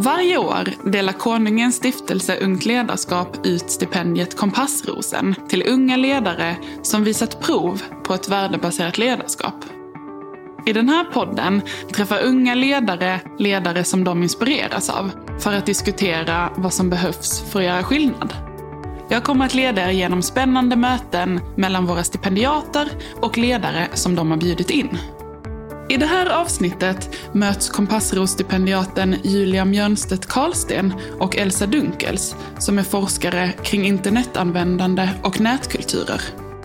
Varje år delar Konungens stiftelse Ungt ledarskap ut stipendiet Kompassrosen till unga ledare som visat prov på ett värdebaserat ledarskap. I den här podden träffar unga ledare ledare som de inspireras av för att diskutera vad som behövs för att göra skillnad. Jag kommer att leda er genom spännande möten mellan våra stipendiater och ledare som de har bjudit in. I det här avsnittet möts Kompassros-stipendiaten Julia Mjörnstedt Karlsten och Elsa Dunkels, som är forskare kring internetanvändande och nätkulturer.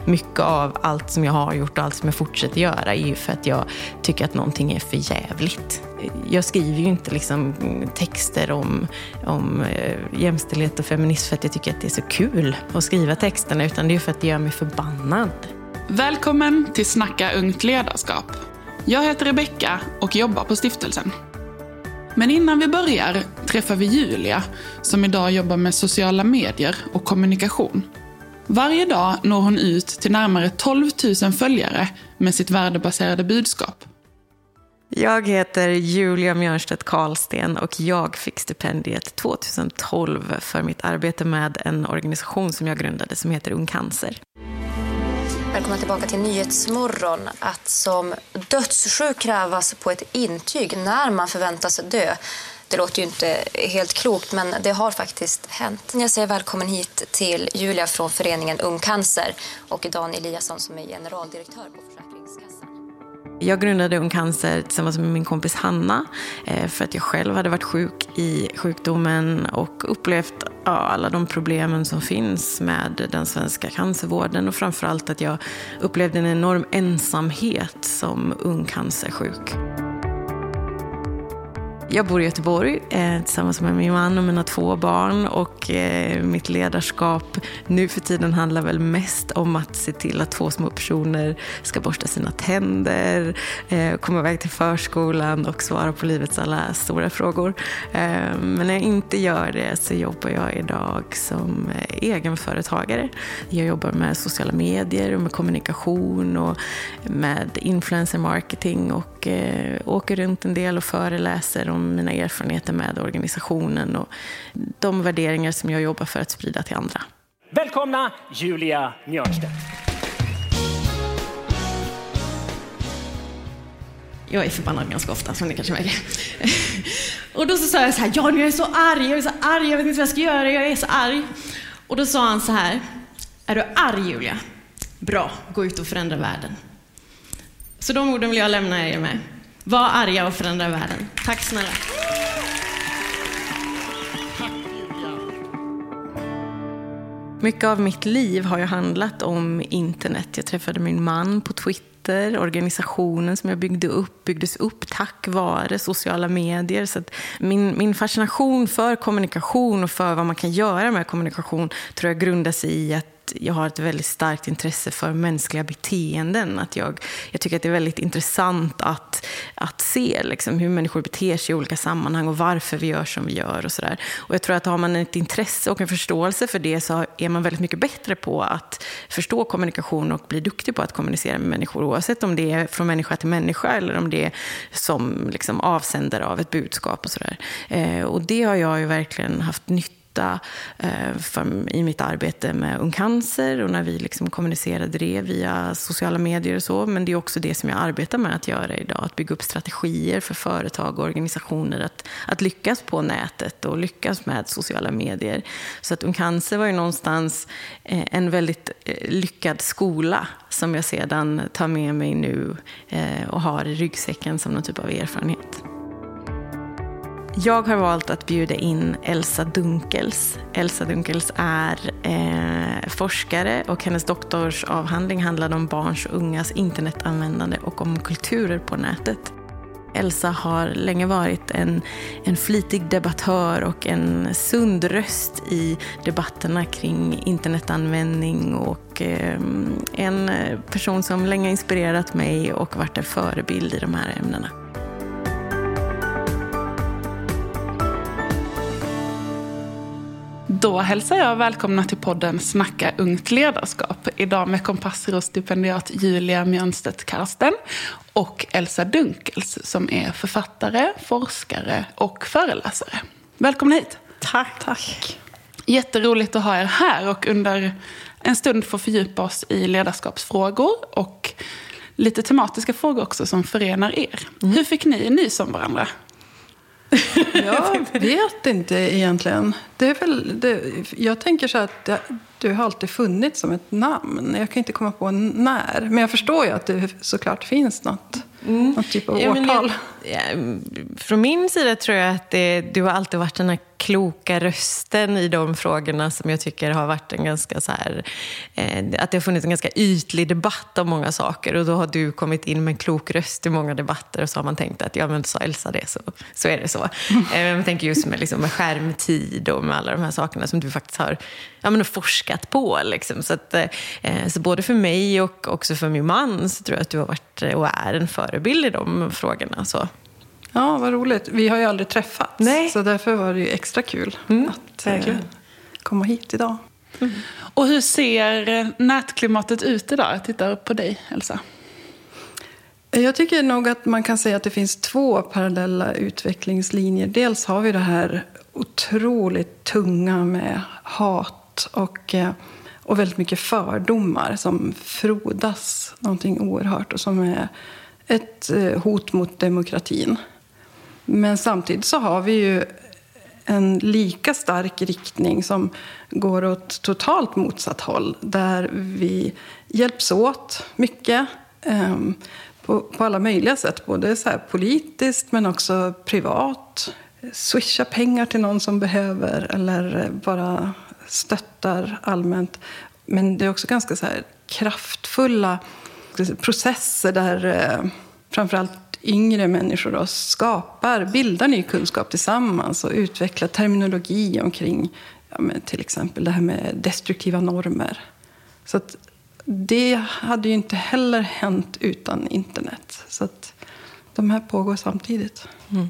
Mycket av allt som jag har gjort och allt som jag fortsätter göra är ju för att jag tycker att någonting är för jävligt. Jag skriver ju inte liksom texter om, om eh, jämställdhet och feminism för att jag tycker att det är så kul att skriva texterna, utan det är för att det gör mig förbannad. Välkommen till Snacka ungt ledarskap. Jag heter Rebecka och jobbar på stiftelsen. Men innan vi börjar träffar vi Julia, som idag jobbar med sociala medier och kommunikation. Varje dag når hon ut till närmare 12 000 följare med sitt värdebaserade budskap. Jag heter Julia Mjörnstedt Karlsten och jag fick stipendiet 2012 för mitt arbete med en organisation som jag grundade som heter Ung Cancer. Välkomna tillbaka till Nyhetsmorgon. Att som dödssjuk krävas på ett intyg när man förväntas dö. Det låter ju inte helt klokt, men det har faktiskt hänt. Jag säger välkommen hit till Julia från föreningen Ung Cancer och Dan Eliasson som är generaldirektör på försäkringen. Jag grundade Ung Cancer tillsammans med min kompis Hanna eh, för att jag själv hade varit sjuk i sjukdomen och upplevt ja, alla de problemen som finns med den svenska cancervården och framförallt att jag upplevde en enorm ensamhet som ung cancersjuk. Jag bor i Göteborg eh, tillsammans med min man och mina två barn och eh, mitt ledarskap nu för tiden handlar väl mest om att se till att två små personer ska borsta sina tänder, eh, komma iväg till förskolan och svara på livets alla stora frågor. Men när jag inte gör det så jobbar jag idag som egenföretagare. Jag jobbar med sociala medier och med kommunikation och med influencer marketing och åker runt en del och föreläser om mina erfarenheter med organisationen och de värderingar som jag jobbar för att sprida till andra. Välkomna Julia Mjörnstedt. Jag är förbannad ganska ofta, som ni kanske märker. Och då så sa jag så här, ja nu är jag så arg, jag är så arg, jag vet inte vad jag ska göra, jag är så arg. Och då sa han så här, är du arg Julia? Bra, gå ut och förändra världen. Så de orden vill jag lämna er med. Var arga och förändra världen. Tack snälla. Mycket av mitt liv har ju handlat om internet. Jag träffade min man på Twitter. Organisationen som jag byggde upp byggdes upp tack vare sociala medier. Så min, min fascination för kommunikation och för vad man kan göra med kommunikation tror jag grundar sig i att jag har ett väldigt starkt intresse för mänskliga beteenden. Att jag, jag tycker att det är väldigt intressant att, att se liksom, hur människor beter sig i olika sammanhang och varför vi gör som vi gör. Och, så där. och Jag tror att har man ett intresse och en förståelse för det så är man väldigt mycket bättre på att förstå kommunikation och bli duktig på att kommunicera med människor. Oavsett om det är från människa till människa eller om det är som liksom, avsändare av ett budskap. och, så där. Eh, och Det har jag ju verkligen haft nytta nytta eh, för, i mitt arbete med Ung Cancer och när vi liksom kommunicerade det via sociala medier och så. Men det är också det som jag arbetar med att göra idag, att bygga upp strategier för företag och organisationer att, att lyckas på nätet och lyckas med sociala medier. Så att Ung Cancer var ju någonstans eh, en väldigt eh, lyckad skola som jag sedan tar med mig nu eh, och har i ryggsäcken som någon typ av erfarenhet. Jag har valt att bjuda in Elsa Dunkels. Elsa Dunkels är eh, forskare och hennes doktorsavhandling handlade om barns och ungas internetanvändande och om kulturer på nätet. Elsa har länge varit en, en flitig debattör och en sund röst i debatterna kring internetanvändning och eh, en person som länge inspirerat mig och varit en förebild i de här ämnena. Då hälsar jag välkomna till podden Snacka ungt ledarskap. Idag med Kompassros-stipendiat Julia Mjörnstedt Karsten och Elsa Dunkels som är författare, forskare och föreläsare. Välkomna hit. Tack. Tack. Jätteroligt att ha er här och under en stund få fördjupa oss i ledarskapsfrågor och lite tematiska frågor också som förenar er. Mm. Hur fick ni nys om varandra? Jag vet inte egentligen. Det är väl, det, jag tänker så att det, du har alltid funnits som ett namn. Jag kan inte komma på när. Men jag förstår ju att det såklart finns något. Mm. Någon typ av årtal. Ja, från min sida tror jag att det, du har alltid varit den här kloka rösten i de frågorna som jag tycker har varit en ganska så här, eh, att det har funnits en ganska ytlig debatt om många saker och då har du kommit in med en klok röst i många debatter och så har man tänkt att ja men sa Elsa det så, så är det så. Mm. Eh, man tänker just med, liksom, med skärmtid och med alla de här sakerna som du faktiskt har ja, men forskat på. Liksom. Så, att, eh, så både för mig och också för min man så tror jag att du har varit och är en förebild i de frågorna. Så. Ja, vad roligt. Vi har ju aldrig träffats. Nej. Så därför var det ju extra kul mm, att eh, komma hit idag. Mm. Och hur ser nätklimatet ut idag? Jag tittar på dig, Elsa. Jag tycker nog att man kan säga att det finns två parallella utvecklingslinjer. Dels har vi det här otroligt tunga med hat och, eh, och väldigt mycket fördomar som frodas någonting oerhört och som är ett eh, hot mot demokratin. Men samtidigt så har vi ju en lika stark riktning som går åt totalt motsatt håll. Där vi hjälps åt mycket eh, på, på, alla möjliga sätt. Både så politiskt men också privat. Swisha pengar till någon som behöver eller bara stöttar allmänt. Men det är också ganska så kraftfulla processer där eh, framförallt yngre människor då skapar, bildar ny kunskap tillsammans och utvecklar terminologi omkring ja, till exempel det här med destruktiva normer. Så att det hade ju inte heller hänt utan internet. Så att de här pågår samtidigt. Mm.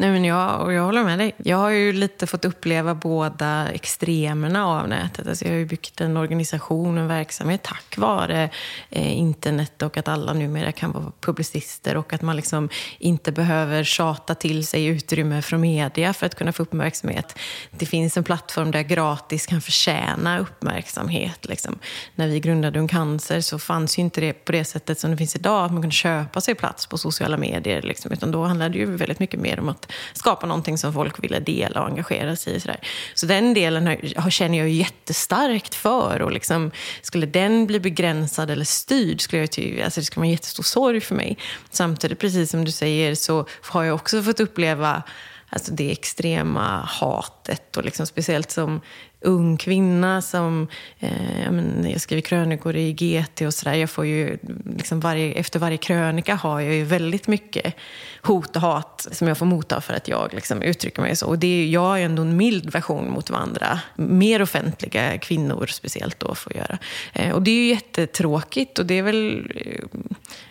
Nej, men jag, och jag håller med dig. Jag har ju lite fått uppleva båda extremerna av nätet. Alltså jag har ju byggt en organisation, en verksamhet tack vare eh, internet och att alla numera kan vara publicister och att man liksom inte behöver tjata till sig utrymme från media för att kunna få uppmärksamhet. Det finns en plattform där gratis kan förtjäna uppmärksamhet. Liksom. När vi grundade Ung Cancer så fanns ju inte det på det sättet som det finns idag, att man kunde köpa sig plats på sociala medier. Liksom. Utan då handlade det ju väldigt mycket mer om att skapa någonting som folk ville dela och engagera sig i. Sådär. Så den delen har, känner jag jättestarkt för. Och liksom, skulle den bli begränsad eller styrd skulle jag ty, alltså det skulle vara en jättestor sorg för mig. Samtidigt, precis som du säger, så har jag också fått uppleva alltså det extrema hatet. Och liksom speciellt som ung kvinna som eh, jag, men, jag skriver krönikor i GT och sådär. Jag får ju, liksom varje, efter varje krönika har jag ju väldigt mycket hot och hat som jag får motta för att jag liksom uttrycker mig så. Och det är, jag är ändå en mild version mot vad andra, mer offentliga kvinnor speciellt då får göra. Eh, och det är ju jättetråkigt och det är väl... Eh,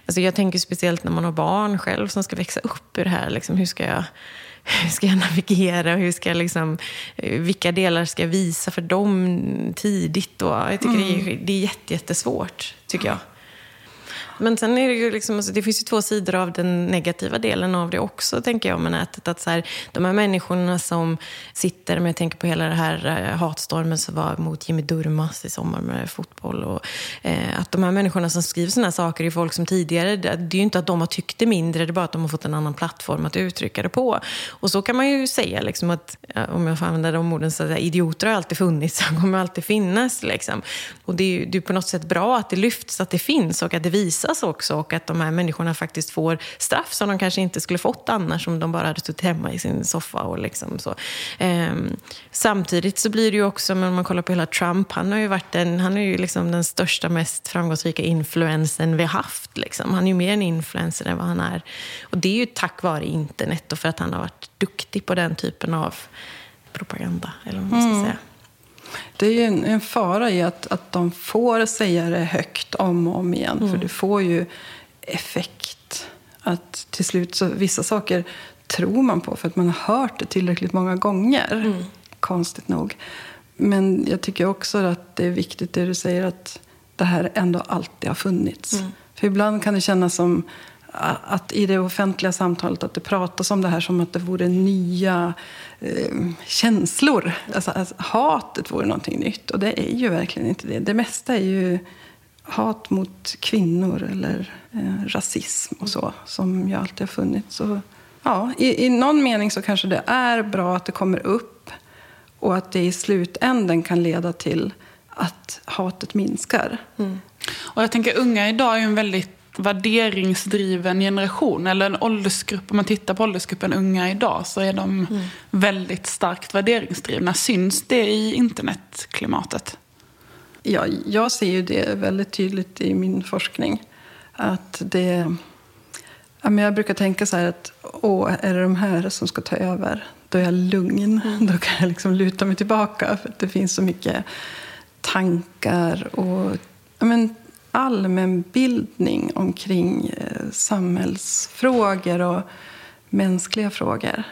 alltså jag tänker speciellt när man har barn själv som ska växa upp ur det här. Liksom, hur ska jag hur ska jag navigera? Hur ska jag liksom, vilka delar ska jag visa för dem tidigt? Då? Jag tycker mm. det, är, det är jättesvårt, tycker jag. Men sen är det ju liksom, alltså, det finns ju två sidor av den negativa delen av det också, tänker jag, med nätet. Att så här, de här människorna som sitter, Om jag tänker på hela det här eh, hatstormen som var mot Jimmy Durmaz i sommar med fotboll. Och, eh, att de här människorna som skriver sådana här saker är folk som tidigare, det, det är ju inte att de har tyckt det mindre, det är bara att de har fått en annan plattform att uttrycka det på. Och så kan man ju säga, liksom, att, eh, om jag får använda de orden, så att idioter har alltid funnits och kommer alltid finnas. Liksom. Och det är ju på något sätt bra att det lyfts, att det finns och att det visas visas också och att de här människorna faktiskt får straff som de kanske inte skulle fått annars om de bara hade suttit hemma i sin soffa. Och liksom så. Ehm, samtidigt så blir det ju också, om man kollar på hela Trump, han har ju varit en, han är ju liksom den största, mest framgångsrika influensen vi har haft. Liksom. Han är ju mer en influencer än vad han är. Och det är ju tack vare internet och för att han har varit duktig på den typen av propaganda, eller vad man ska mm. säga. Det är en, en, fara i att, att de får säga det högt om och om igen. Mm. För det får ju effekt. Att till slut så vissa saker tror man på för att man har hört det tillräckligt många gånger. Mm. Konstigt nog. Men jag tycker också att det är viktigt det du säger att det här ändå alltid har funnits. Mm. För ibland kan det kännas som att i det offentliga samtalet att det pratas om det här som att det vore nya eh, känslor. Alltså, alltså, hatet vore någonting nytt. Och det är ju verkligen inte det. Det mesta är ju hat mot kvinnor eller eh, rasism och så, som ju alltid har funnits. Så, ja, i, I någon mening så kanske det är bra att det kommer upp och att det i slutänden kan leda till att hatet minskar. Mm. Och jag tänker unga idag är ju en väldigt värderingsdriven generation, eller en åldersgrupp. Om man tittar på åldersgruppen unga idag så är de mm. väldigt starkt värderingsdrivna. Syns det i internetklimatet? Ja, jag ser ju det väldigt tydligt i min forskning. Att det... Jag brukar tänka så här att åh, är det de här som ska ta över? Då är jag lugn. Mm. Då kan jag liksom luta mig tillbaka. För det finns så mycket tankar och ja, men, allmänbildning omkring eh, samhällsfrågor och mänskliga frågor.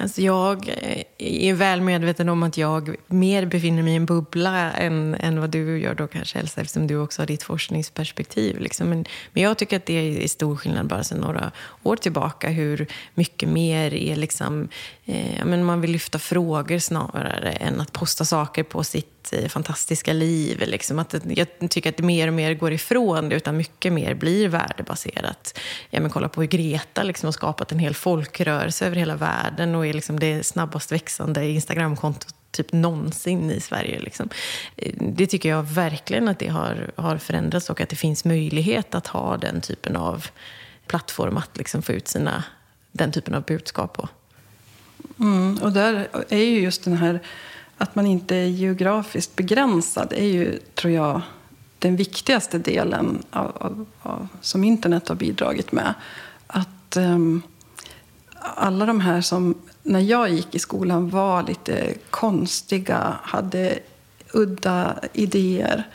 Alltså jag eh, är väl medveten om att jag mer befinner mig i en bubbla än, än vad du gör då kanske, Elsa, eftersom du också har ditt forskningsperspektiv. Liksom. Men, men jag tycker att det är stor skillnad bara sedan några år tillbaka hur mycket mer är liksom, eh, men man vill lyfta frågor snarare än att posta saker på sitt eh, fantastiska liv. Liksom. Att eh, jag tycker att det mer och mer går ifrån det, utan mycket mer blir värdebaserat. Ja, men kolla på hur Greta liksom har skapat en hel folkrörelse över hela världen och är liksom det snabbast växande Instagramkontot typ någonsin i Sverige. Liksom. Eh, det tycker jag verkligen att det har, har förändrats och att det finns möjlighet att ha den typen av plattform att liksom få ut sina, den typen av budskap på. Mm, och där är ju just den här att man inte är geografiskt begränsad är ju, tror jag, den viktigaste delen av, av, av, som internet har bidragit med. Att um, alla de här som när jag gick i skolan var lite konstiga, hade udda idéer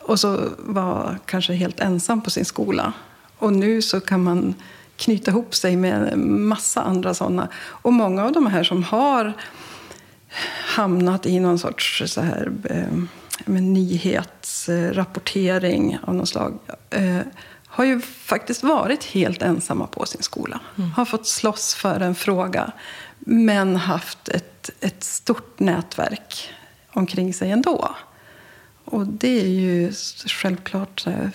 och så var kanske helt ensam på sin skola. Och nu så kan man knyta ihop sig med en massa andra sådana. Och många av de här som har hamnat i någon sorts så här, eh, nyhetsrapportering av något slag eh, har ju faktiskt varit helt ensamma på sin skola. Mm. Har fått slåss för en fråga, men haft ett, ett stort nätverk omkring sig ändå. Och det är ju självklart eh,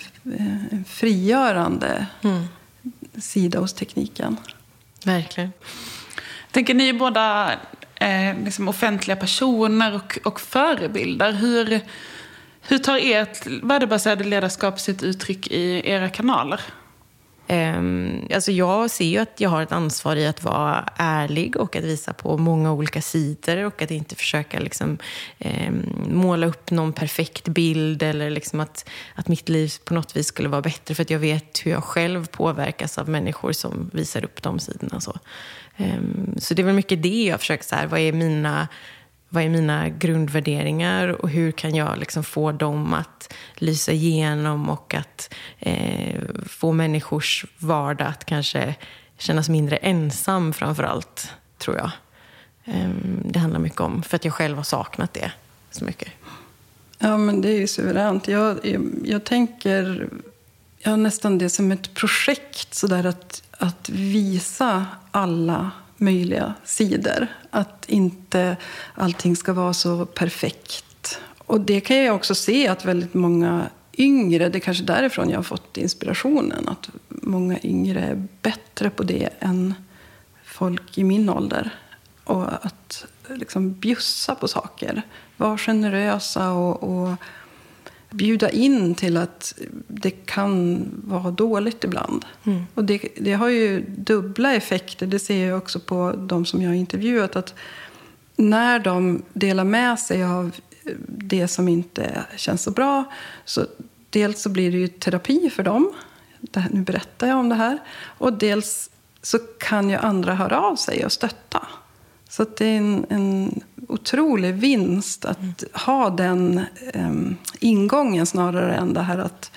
frigörande mm sida hos tekniken. Verkligen. Tänker ni är båda eh, liksom offentliga personer och, och förebilder. Hur, hur tar ert värdebaserade ledarskap sitt uttryck i era kanaler? Um, alltså jag ser ju att jag har ett ansvar i att vara ärlig och att visa på många olika sidor och att inte försöka liksom, um, måla upp någon perfekt bild eller liksom att, att mitt liv på något vis skulle vara bättre för att jag vet hur jag själv påverkas av människor som visar upp de sidorna. Så, um, så det är väl mycket det jag försöker, så här, vad är mina vad är mina grundvärderingar och hur kan jag liksom få dem att lysa igenom och att eh, få människors vardag att kanske kännas mindre ensam framför allt, tror jag. Eh, det handlar mycket om, för att jag själv har saknat det så mycket. Ja, men det är ju suveränt. Jag, jag, jag tänker ja, nästan det som ett projekt, sådär att, att visa alla möjliga sidor. Att inte allting ska vara så perfekt. Och det kan jag också se att väldigt många yngre, det är kanske därifrån jag har fått inspirationen, att många yngre är bättre på det än folk i min ålder. Och att liksom bjussa på saker, vara generösa och, och bjuda in till att det kan vara dåligt ibland. Mm. Och det, det, har ju dubbla effekter. Det ser jag också på de som jag har intervjuat. Att när de delar med sig av det som inte känns så bra så dels så blir det ju terapi för dem. Här, nu berättar jag om det här. Och dels så kan ju andra höra av sig och stötta. Så det är en, en otrolig vinst att mm. ha den um, ingången snarare än det här att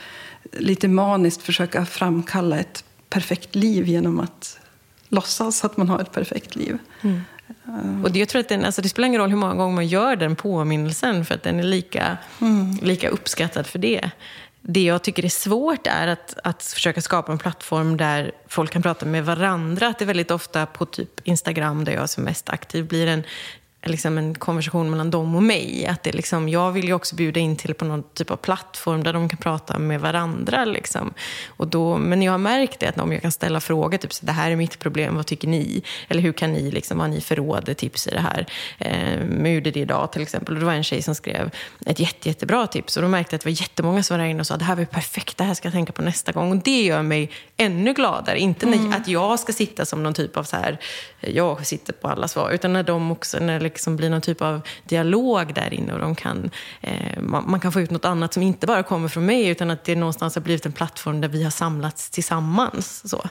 lite maniskt försöka framkalla ett perfekt liv genom att låtsas att man har ett perfekt liv. Mm. Uh. Och det, jag tror att den, alltså det spelar ingen roll hur många gånger man gör den påminnelsen för att den är lika, mm. lika uppskattad för det. det jag tycker är svårt är att, att försöka skapa en plattform där folk kan prata med varandra. Att det väldigt ofta på typ Instagram, där jag är som mest aktiv, blir en liksom en konversation mellan dem och mig. Att det liksom, jag vill ju också bjuda in till på någon typ av plattform där de kan prata med varandra. Liksom. Och då, men jag har märkt det, att om jag kan ställa frågor, typ så det här är mitt problem, vad tycker ni? Eller hur kan ni, liksom, vad har ni för råd, tips i det här? Eh, med UDD idag till exempel, och det var en tjej som skrev ett jätte, jättebra tips. Och då märkte jag att det var jättemånga som var där inne och sa, det här var perfekt, det här ska jag tänka på nästa gång. Och det gör mig ännu gladare. Inte mm. att jag ska sitta som någon typ av så här, jag sitter på alla svar, utan när de också, när liksom blir någon typ av dialog där inne och de kan, eh, man, man, kan få ut något annat som inte bara kommer från mig utan att det någonstans har blivit en plattform där vi har samlats tillsammans. Så.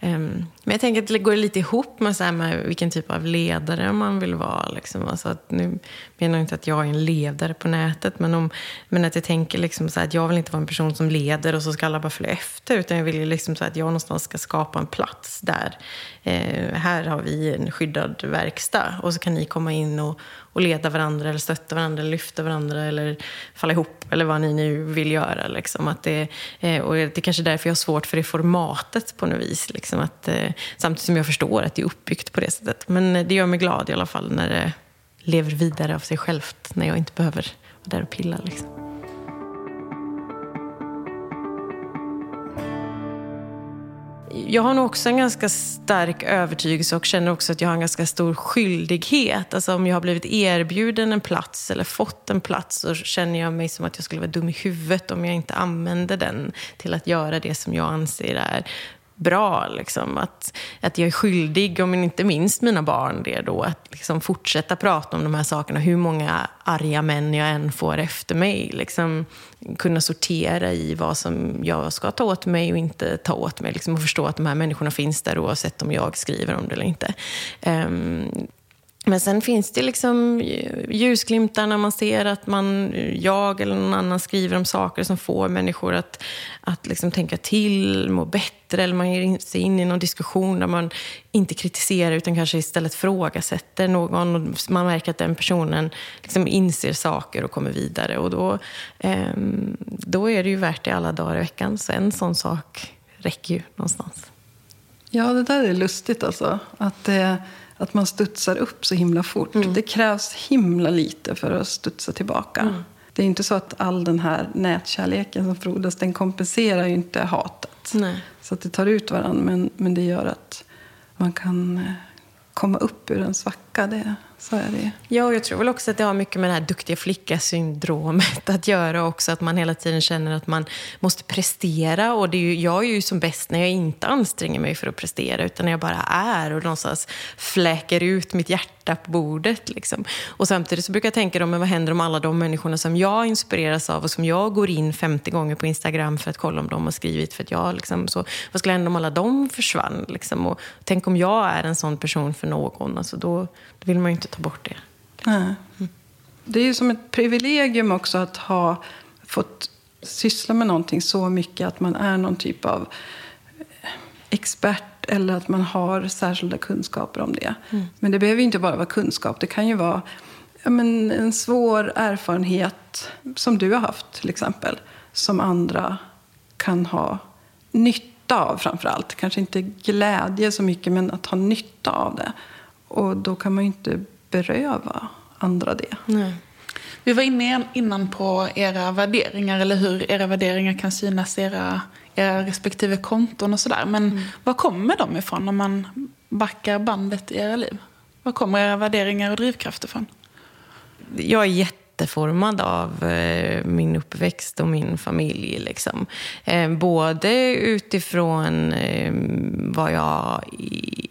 Eh, men jag tänker att det går lite ihop med, så med vilken typ av ledare man vill vara. Liksom. Alltså att nu menar jag inte att jag är en ledare på nätet men, om, men att jag tänker liksom så att jag vill inte vara en person som leder och så ska alla bara följa efter utan jag vill liksom så att jag någonstans ska skapa en plats där eh, här har vi en skyddad verkstad och så kan ni komma in och, och leda varandra eller stötta varandra eller lyfta varandra eller falla ihop eller vad ni nu vill göra. Liksom. Att det, eh, och det är kanske därför jag har svårt för det formatet på något vis. Liksom. Att, eh, samtidigt som jag förstår att det är uppbyggt på det sättet. Men det gör mig glad i alla fall när det lever vidare av sig självt när jag inte behöver vara där och pilla. Liksom. Jag har nog också en ganska stark övertygelse och känner också att jag har en ganska stor skyldighet. Alltså om jag har blivit erbjuden en plats eller fått en plats så känner jag mig som att jag skulle vara dum i huvudet om jag inte använder den till att göra det som jag anser är bra. Liksom. Att, att jag är skyldig, om inte minst mina barn, det då, att liksom fortsätta prata om de här sakerna. Hur många arga män jag än får efter mig. Liksom, kunna sortera i vad som jag ska ta åt mig och inte ta åt mig. Liksom, och förstå att de här människorna finns där oavsett om jag skriver om det eller inte. Um, men sen finns det liksom ljusglimtar när man ser att man, jag eller någon annan skriver om saker som får människor att, att liksom tänka till, må bättre. Eller man ger sig in i någon diskussion där man inte kritiserar utan kanske istället frågasätter någon. Och man märker att den personen liksom inser saker och kommer vidare. Och då, eh, då är det ju värt det alla dagar i veckan. Så en sån sak räcker ju någonstans. Ja, det där är lustigt alltså. Att. Eh att man studsar upp så himla fort. Mm. Det krävs himla lite för att studsa tillbaka. Mm. Det är inte så att all den här nätkärleken som frodas, den kompenserar ju inte hatet. Nej. Så att det tar ut varandra, men, men det gör att man kan eh, komma upp ur en svacka. Det, så är det. Ja, och jag tror väl också att det har mycket med det här duktiga flicka-syndromet att göra också. Att man hela tiden känner att man måste prestera. Och det är ju, jag är ju som bäst när jag inte anstränger mig för att prestera, utan när jag bara är och någonstans fläker ut mitt hjärta på bordet. Liksom. Och samtidigt så brukar jag tänka, då, men vad händer om alla de människorna som jag inspireras av och som jag går in 50 gånger på Instagram för att kolla om de har skrivit för att jag liksom, så, vad skulle hända om alla de försvann? Liksom? Och tänk om jag är en sån person för någon, alltså då, då vill man ju inte ta bort det. Nej. Det är ju som ett privilegium också att ha fått syssla med någonting så mycket att man är någon typ av expert eller att man har särskilda kunskaper om det. Mm. Men det behöver inte bara vara kunskap. Det kan ju vara ja, men en svår erfarenhet som du har haft till exempel. Som andra kan ha nytta av framför allt. Kanske inte glädje så mycket men att ha nytta av det. Och då kan man ju inte beröva andra det. Nej. Vi var inne innan på era värderingar, eller hur era värderingar kan synas i era, era respektive konton och sådär. Men mm. var kommer de ifrån när man backar bandet i era liv? Var kommer era värderingar och drivkrafter ifrån? Jag är jätte jätteformad av eh, min uppväxt och min familj. Liksom. Eh, både utifrån eh, vad jag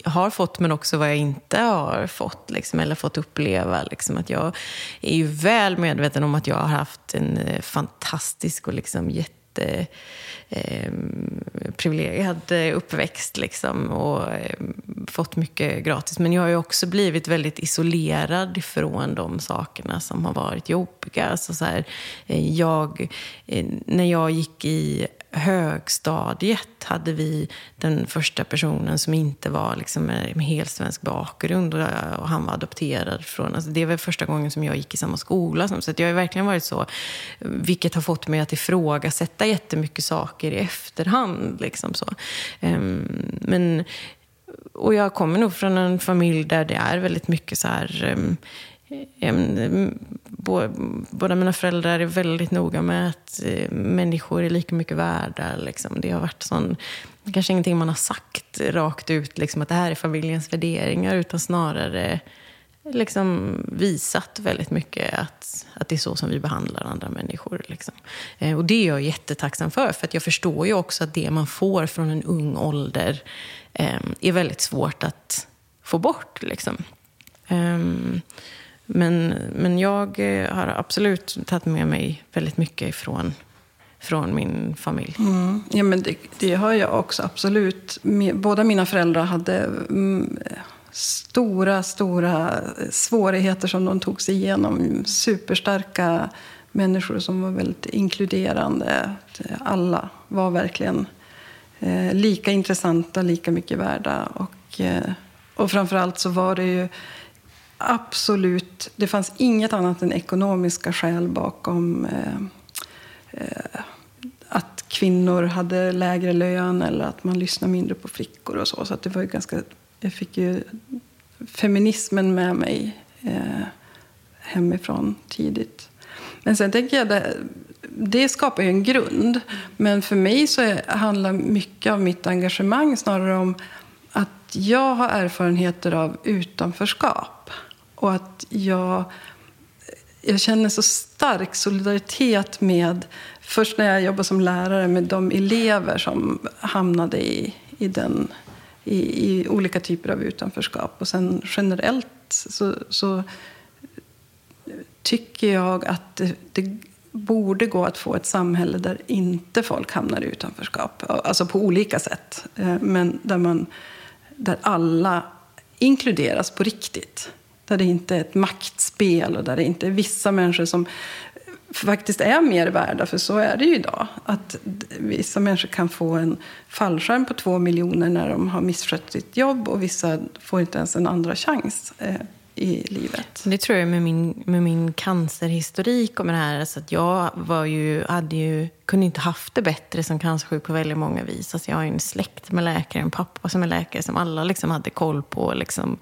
har fått men också vad jag inte har fått liksom, eller fått uppleva. Liksom. Att jag är ju väl medveten om att jag har haft en eh, fantastisk och liksom, jätte eh, ehm, privilegierad eh, uppväxt liksom, och eh, fått mycket gratis. Men jag har ju också blivit väldigt isolerad från de sakerna som har varit jobbiga. Alltså så här, eh, jag, eh, när jag gick i högstadiet hade vi den första personen som inte var liksom med, helt svensk bakgrund och, han var adopterad från... Alltså det var första gången som jag gick i samma skola. Så jag har verkligen varit så, vilket har fått mig att ifrågasätta jättemycket saker i efterhand. Liksom så. Ehm, men, och jag kommer nog från en familj där det är väldigt mycket så här... Ehm, Båda mina föräldrar är väldigt noga med att eh, människor är lika mycket värda. Liksom. Det har varit sån, kanske ingenting man har sagt rakt ut, liksom, att det här är familjens värderingar, utan snarare liksom visat väldigt mycket att, att det är så som vi behandlar andra människor. Liksom. Eh, och det är jag jättetacksam för, för att jag förstår ju också att det man får från en ung ålder eh, är väldigt svårt att få bort. Liksom. Eh, men, men jag eh, har absolut tagit med mig väldigt mycket ifrån från min familj. Mm. Ja, men det, det, har jag också, absolut. Båda mina föräldrar hade mm, stora, stora svårigheter som de tog sig igenom. Superstarka människor som var väldigt inkluderande. Alla var verkligen eh, lika intressanta, lika mycket värda. Och, eh, och framförallt så var det ju absolut, det fanns inget annat än ekonomiska skäl bakom eh, eh, att kvinnor hade lägre lön eller att man lyssnade mindre på flickor och så. Så det var ju ganska, jag fick ju feminismen med mig eh, hemifrån tidigt. Men sen tänker jag, det, det skapar ju en grund. Men för mig så är, handlar mycket av mitt engagemang snarare om att jag har erfarenheter av utanförskap. Och att jag, jag känner så stark solidaritet med, först när jag jobbade som lärare, med de elever som hamnade i, i, den, i, i olika typer av utanförskap. Och sen generellt så, så tycker jag att det, det borde gå att få ett samhälle där inte folk hamnar i utanförskap. Alltså på olika sätt. Eh, men där, man, där alla inkluderas på riktigt. Där det inte är ett maktspel och där det inte är vissa människor som faktiskt är mer värda, för så är det ju idag. Att vissa människor kan få en fallskärm på två miljoner när de har misskött sitt jobb och vissa får inte ens en andra chans. Eh, i livet. Det tror jag med min, med min cancerhistorik och med det här. Alltså att jag var ju, hade ju, kunde inte haft det bättre som cancersjuk på väldigt många vis. Alltså jag har ju en släkt med läkare, en pappa som är läkare som alla liksom hade koll på liksom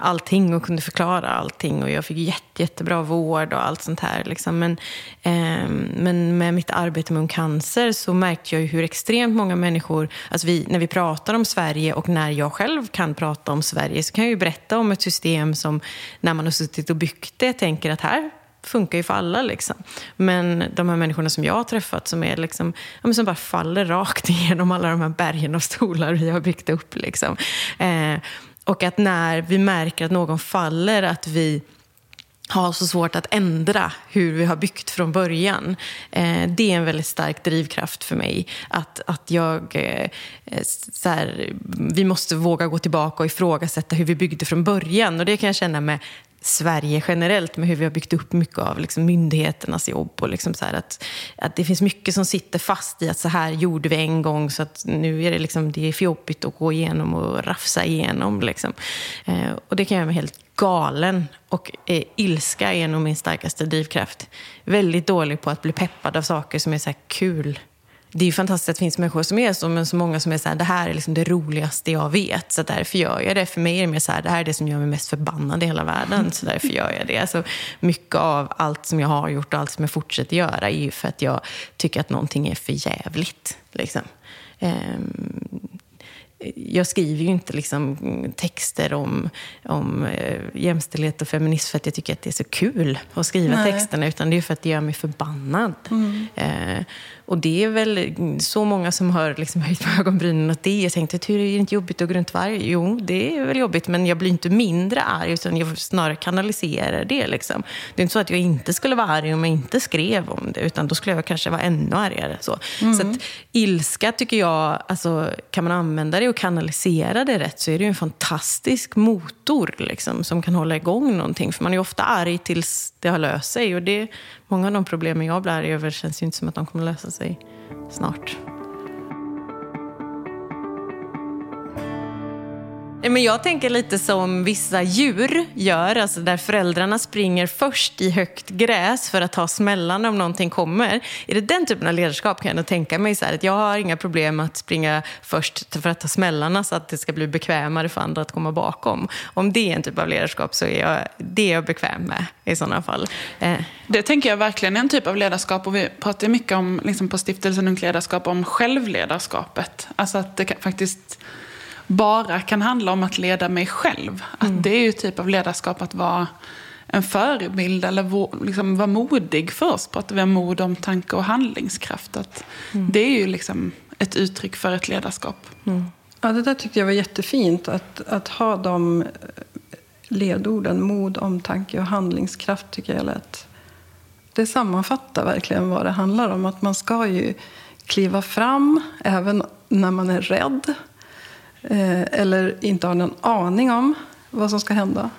allting och kunde förklara allting. Och jag fick jätte, jättebra vård och allt sånt här. Liksom. Men, eh, men med mitt arbete med cancer så märkte jag hur extremt många människor, alltså vi, när vi pratar om Sverige och när jag själv kan prata om Sverige så kan jag ju berätta om ett system som när man har suttit och byggt det tänker att här funkar ju för alla. Liksom. Men de här människorna som jag har träffat som, är liksom, ja, som bara faller rakt igenom alla de här bergen av stolar vi har byggt upp. Liksom. Eh, och att när vi märker att någon faller, att vi har så svårt att ändra hur vi har byggt från början. Eh, det är en väldigt stark drivkraft för mig. Att, att jag, eh, så här, vi måste våga gå tillbaka och ifrågasätta hur vi byggde från början. Och det kan jag känna med Sverige generellt med hur vi har byggt upp mycket av liksom myndigheternas jobb. Och liksom så att, att det finns mycket som sitter fast i att så här gjorde vi en gång så att nu är det, liksom, det är för jobbigt att gå igenom och rafsa igenom. Liksom. Eh, och det kan jag med helt galen. Och eh, ilska är nog min starkaste drivkraft. Väldigt dålig på att bli peppad av saker som är så kul det är ju fantastiskt att det finns människor som är så, men så många som är så här, det här är liksom det roligaste jag vet, så därför gör jag det. För mig är det mer så här, det här är det som gör mig mest förbannad i hela världen, så därför gör jag det. Alltså, mycket av allt som jag har gjort och allt som jag fortsätter göra är ju för att jag tycker att någonting är för jävligt. Liksom. Ehm, jag skriver ju inte liksom texter om, om eh, jämställdhet och feminism för att jag tycker att det är så kul att skriva Nej. texterna, utan det är för att det gör mig förbannad. Mm. Eh, och det är väl så många som har liksom höjt på ögonbrynen åt det. Jag tänkte, hur är det inte jobbigt att gå runt varg? Jo, det är väl jobbigt, men jag blir inte mindre arg, utan jag snarare kanaliserar det. Liksom. Det är inte så att jag inte skulle vara arg om jag inte skrev om det, utan då skulle jag kanske vara ännu argare. Så, mm. så att, ilska tycker jag, alltså, kan man använda det och kanalisera det rätt så är det ju en fantastisk motor liksom, som kan hålla igång någonting. För man är ju ofta arg tills det har löst sig. Och det, många av de problemen jag blir arg över känns ju inte som att de kommer lösa sig snart. Men jag tänker lite som vissa djur gör, alltså där föräldrarna springer först i högt gräs för att ta smällarna om någonting kommer. Är det den typen av ledarskap kan jag tänka mig så här, att jag har inga problem att springa först för att ta smällarna så att det ska bli bekvämare för andra att komma bakom. Om det är en typ av ledarskap så är jag, det är jag bekväm med i sådana fall. Eh. Det tänker jag verkligen är en typ av ledarskap och vi pratar mycket om, liksom på stiftelsen Ungt Ledarskap om självledarskapet. Alltså att det faktiskt bara kan handla om att leda mig själv. Att mm. det är ju typ av ledarskap att vara en förebild eller liksom vara modig. För oss pratar vi om mod, omtanke och handlingskraft. Att mm. Det är ju liksom ett uttryck för ett ledarskap. Mm. Ja, det där tyckte jag var jättefint. Att, att ha de ledorden, mod, omtanke och handlingskraft, tycker jag lät... Det sammanfattar verkligen vad det handlar om. Att man ska ju kliva fram även när man är rädd. Eh, eller inte har någon aning om vad som ska hända.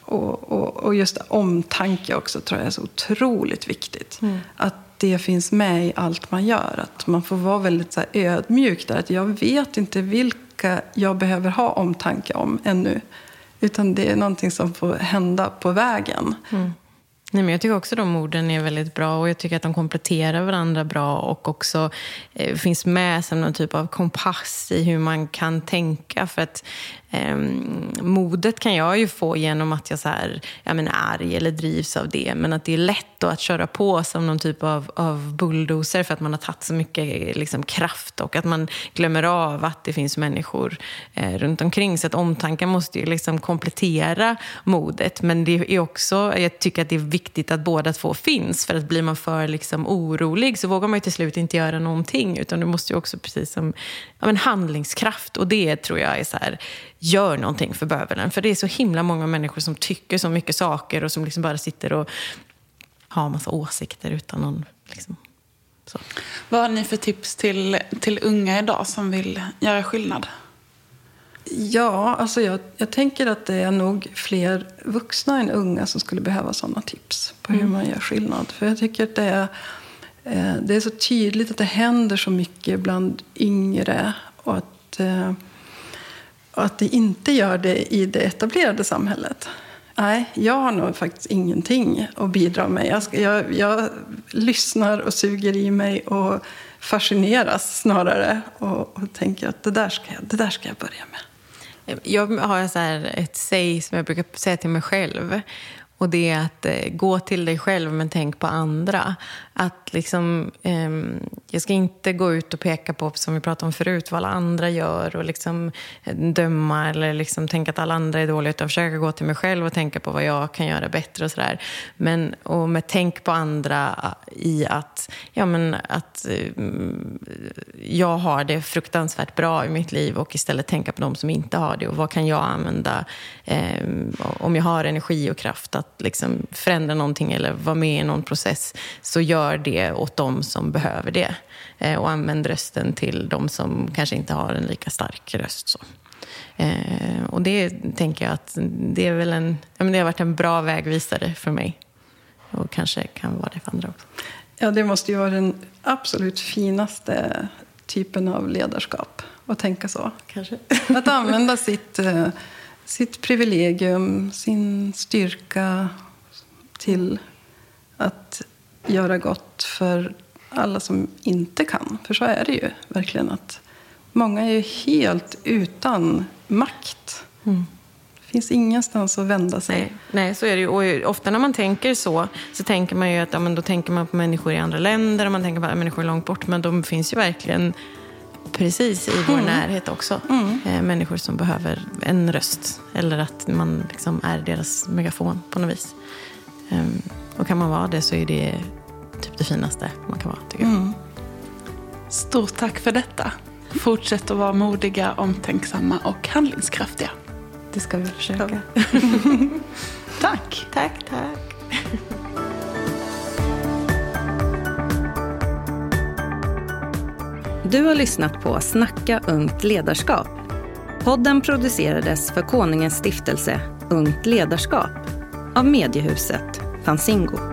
Och, och, och just omtanke också tror jag är så otroligt viktigt. Mm. Att det finns med i allt man gör. Att man får vara väldigt så ödmjuk där. Att jag vet inte vilka jag behöver ha omtanke om ännu. Utan det är någonting som får hända på vägen. Mm. Nej, men jag tycker också de orden är väldigt bra och jag tycker att de kompletterar varandra bra och också eh, finns med som någon typ av kompass i hur man kan tänka. För att eh, modet kan jag ju få genom att jag så här, jag menar, är arg eller drivs av det. Men att det är lätt då att köra på som någon typ av, av bulldozer för att man har tagit så mycket liksom, kraft och att man glömmer av att det finns människor eh, runt omkring. Så att omtanken måste ju liksom komplettera modet. Men det är också, jag tycker att det är viktigt att båda två finns. För att blir man för liksom, orolig så vågar man ju till slut inte göra någonting. Utan du måste ju också, precis som ja, men handlingskraft. Och det tror jag är så här, gör någonting för bövelen. För det är så himla många människor som tycker så mycket saker och som liksom bara sitter och har massa åsikter utan någon... Liksom, så. Vad har ni för tips till, till unga idag som vill göra skillnad? Ja, alltså jag, jag tänker att det är nog fler vuxna än unga som skulle behöva sådana tips på hur mm. man gör skillnad. För jag tycker att det är, eh, det är så tydligt att det händer så mycket bland yngre och att eh, och att det inte gör det i det etablerade samhället. Nej, jag har nog faktiskt ingenting att bidra med. Jag, ska, jag, jag lyssnar och suger i mig och fascineras snarare. Och, och tänker att det där, ska jag, det där ska jag börja med. Jag har så ett säg som jag brukar säga till mig själv. Och det är att eh, gå till dig själv men tänk på andra. Att liksom, eh, jag ska inte gå ut och peka på, som vi pratade om förut, vad alla andra gör och liksom eh, döma eller liksom tänka att alla andra är dåliga. Utan försöka gå till mig själv och tänka på vad jag kan göra bättre och sådär. Men och med tänk på andra eh, i att, ja, men att eh, jag har det fruktansvärt bra i mitt liv och istället tänka på de som inte har det. Och vad kan jag använda eh, om jag har energi och kraft att liksom förändra någonting eller vara med i någon process så gör det åt dem som behöver det. Eh, och använd rösten till de som kanske inte har en lika stark röst. Så. Eh, och det tänker jag att det, är väl en, ja, men det har varit en bra vägvisare för mig. Och kanske kan vara det för andra också. Ja, det måste ju vara den absolut finaste typen av ledarskap att tänka så. Kanske. Att använda sitt eh, sitt privilegium, sin styrka till att göra gott för alla som inte kan. För så är det ju verkligen. att Många är ju helt utan makt. Mm. Finns ingenstans att vända sig. Nej, nej, så är det ju. Och ofta när man tänker så, så tänker man ju att ja, men då tänker man på människor i andra länder och man tänker på människor långt bort. Men de finns ju verkligen precis i vår mm. närhet också. Mm. Eh, människor som behöver en röst eller att man liksom är deras megafon på något vis. Eh, och kan man vara det så är det typ det finaste man kan vara, tycker jag. Mm. Stort tack för detta. Fortsätt att vara modiga, omtänksamma och handlingskraftiga. Det ska vi försöka. tack. Tack, tack. Du har lyssnat på Snacka ungt ledarskap Podden producerades för Konungens stiftelse Ungt ledarskap av mediehuset Fanzingo.